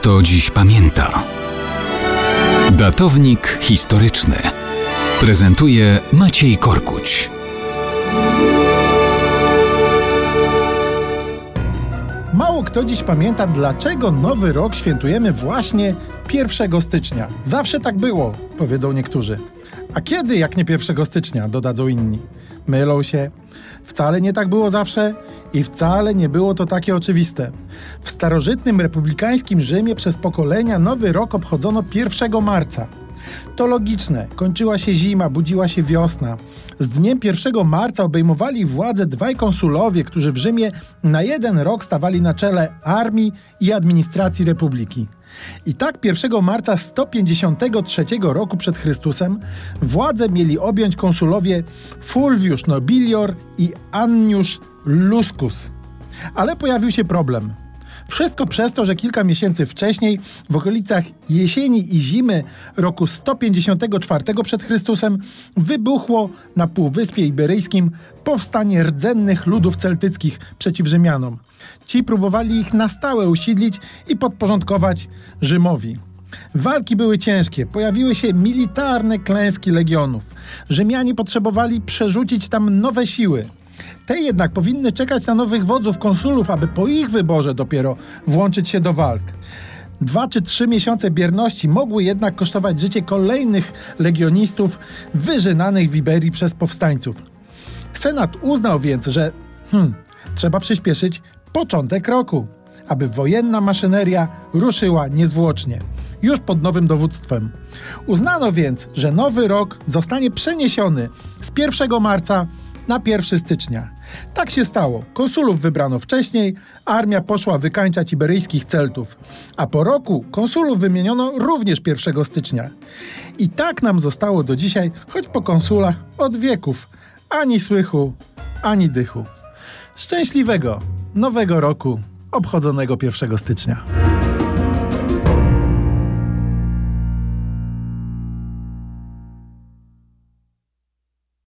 kto dziś pamięta. Datownik historyczny prezentuje Maciej Korkuć. Mało kto dziś pamięta, dlaczego nowy rok świętujemy właśnie 1 stycznia. Zawsze tak było, powiedzą niektórzy. A kiedy, jak nie 1 stycznia, dodadzą inni. Mylą się. Wcale nie tak było zawsze i wcale nie było to takie oczywiste. W starożytnym republikańskim Rzymie przez pokolenia nowy rok obchodzono 1 marca. To logiczne. Kończyła się zima, budziła się wiosna. Z dniem 1 marca obejmowali władzę dwaj konsulowie, którzy w Rzymie na jeden rok stawali na czele armii i administracji republiki. I tak 1 marca 153 roku przed Chrystusem władzę mieli objąć konsulowie Fulvius Nobilior i Annius Luscus. Ale pojawił się problem. Wszystko przez to, że kilka miesięcy wcześniej, w okolicach jesieni i zimy roku 154 przed Chrystusem, wybuchło na Półwyspie Iberyjskim powstanie rdzennych ludów celtyckich przeciw Rzymianom. Ci próbowali ich na stałe usiedlić i podporządkować Rzymowi. Walki były ciężkie, pojawiły się militarne klęski legionów. Rzymianie potrzebowali przerzucić tam nowe siły. Te jednak powinny czekać na nowych wodzów, konsulów, aby po ich wyborze dopiero włączyć się do walk. Dwa czy trzy miesiące bierności mogły jednak kosztować życie kolejnych legionistów wyżynanych w Iberii przez powstańców. Senat uznał więc, że hmm, trzeba przyspieszyć początek roku, aby wojenna maszyneria ruszyła niezwłocznie, już pod nowym dowództwem. Uznano więc, że nowy rok zostanie przeniesiony z 1 marca na 1 stycznia. Tak się stało. Konsulów wybrano wcześniej, armia poszła wykańczać iberyjskich celtów, a po roku konsulów wymieniono również 1 stycznia. I tak nam zostało do dzisiaj, choć po konsulach od wieków, ani słychu, ani dychu. Szczęśliwego nowego roku obchodzonego 1 stycznia.